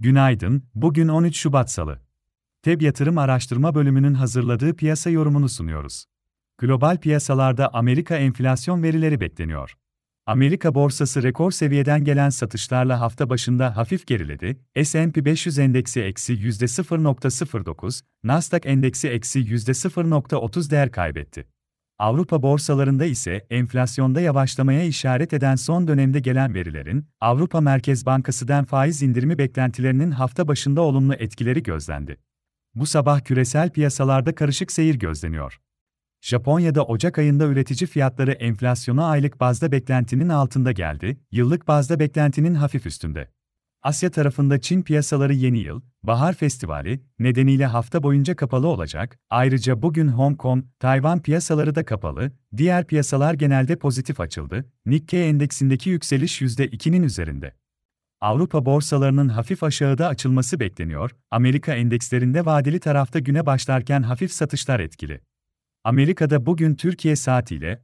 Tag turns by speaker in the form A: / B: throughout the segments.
A: Günaydın, bugün 13 Şubat Salı. TEB Yatırım Araştırma Bölümünün hazırladığı piyasa yorumunu sunuyoruz. Global piyasalarda Amerika enflasyon verileri bekleniyor. Amerika borsası rekor seviyeden gelen satışlarla hafta başında hafif geriledi, S&P 500 endeksi eksi %0.09, Nasdaq endeksi eksi %0.30 değer kaybetti. Avrupa borsalarında ise enflasyonda yavaşlamaya işaret eden son dönemde gelen verilerin, Avrupa Merkez Bankası'dan faiz indirimi beklentilerinin hafta başında olumlu etkileri gözlendi. Bu sabah küresel piyasalarda karışık seyir gözleniyor. Japonya'da Ocak ayında üretici fiyatları enflasyonu aylık bazda beklentinin altında geldi, yıllık bazda beklentinin hafif üstünde. Asya tarafında Çin piyasaları yeni yıl, Bahar Festivali nedeniyle hafta boyunca kapalı olacak. Ayrıca bugün Hong Kong, Tayvan piyasaları da kapalı. Diğer piyasalar genelde pozitif açıldı. Nikkei endeksindeki yükseliş %2'nin üzerinde. Avrupa borsalarının hafif aşağıda açılması bekleniyor. Amerika endekslerinde vadeli tarafta güne başlarken hafif satışlar etkili. Amerika'da bugün Türkiye saatiyle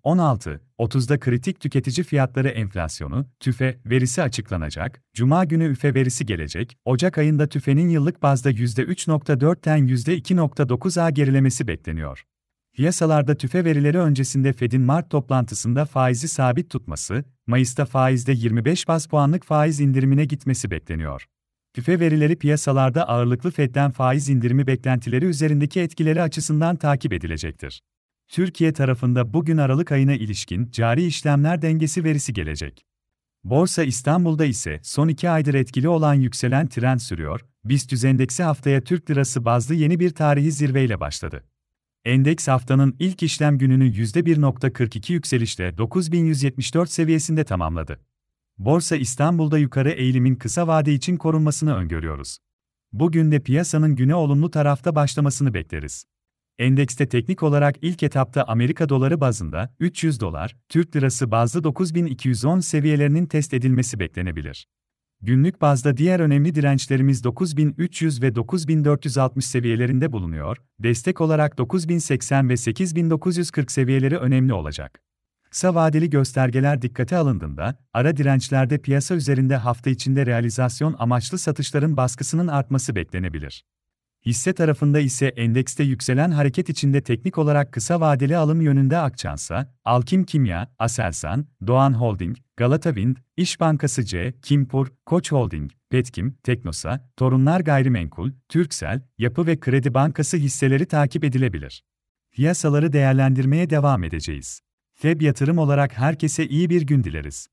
A: 16.30'da kritik tüketici fiyatları enflasyonu, TÜFE verisi açıklanacak. Cuma günü üfe verisi gelecek. Ocak ayında TÜFE'nin yıllık bazda %3.4'ten %2.9'a gerilemesi bekleniyor. Piyasalarda tüfe verileri öncesinde Fed'in Mart toplantısında faizi sabit tutması, Mayıs'ta faizde 25 bas puanlık faiz indirimine gitmesi bekleniyor. TÜFE verileri piyasalarda ağırlıklı Fed'den faiz indirimi beklentileri üzerindeki etkileri açısından takip edilecektir. Türkiye tarafında bugün Aralık ayına ilişkin cari işlemler dengesi verisi gelecek. Borsa İstanbul'da ise son iki aydır etkili olan yükselen trend sürüyor, BIST endeksi haftaya Türk lirası bazlı yeni bir tarihi zirveyle başladı. Endeks haftanın ilk işlem gününü %1.42 yükselişle 9174 seviyesinde tamamladı. Borsa İstanbul'da yukarı eğilimin kısa vade için korunmasını öngörüyoruz. Bugün de piyasanın güne olumlu tarafta başlamasını bekleriz. Endekste teknik olarak ilk etapta Amerika doları bazında 300 dolar, Türk lirası bazlı 9210 seviyelerinin test edilmesi beklenebilir. Günlük bazda diğer önemli dirençlerimiz 9300 ve 9460 seviyelerinde bulunuyor, destek olarak 9080 ve 8940 seviyeleri önemli olacak. Kısa vadeli göstergeler dikkate alındığında, ara dirençlerde piyasa üzerinde hafta içinde realizasyon amaçlı satışların baskısının artması beklenebilir. Hisse tarafında ise endekste yükselen hareket içinde teknik olarak kısa vadeli alım yönünde Akçansa, Alkim Kimya, Aselsan, Doğan Holding, Galata Wind, İş Bankası C, Kimpur, Koç Holding, Petkim, Teknosa, Torunlar Gayrimenkul, Türksel, Yapı ve Kredi Bankası hisseleri takip edilebilir. Piyasaları değerlendirmeye devam edeceğiz. FEB yatırım olarak herkese iyi bir gün dileriz.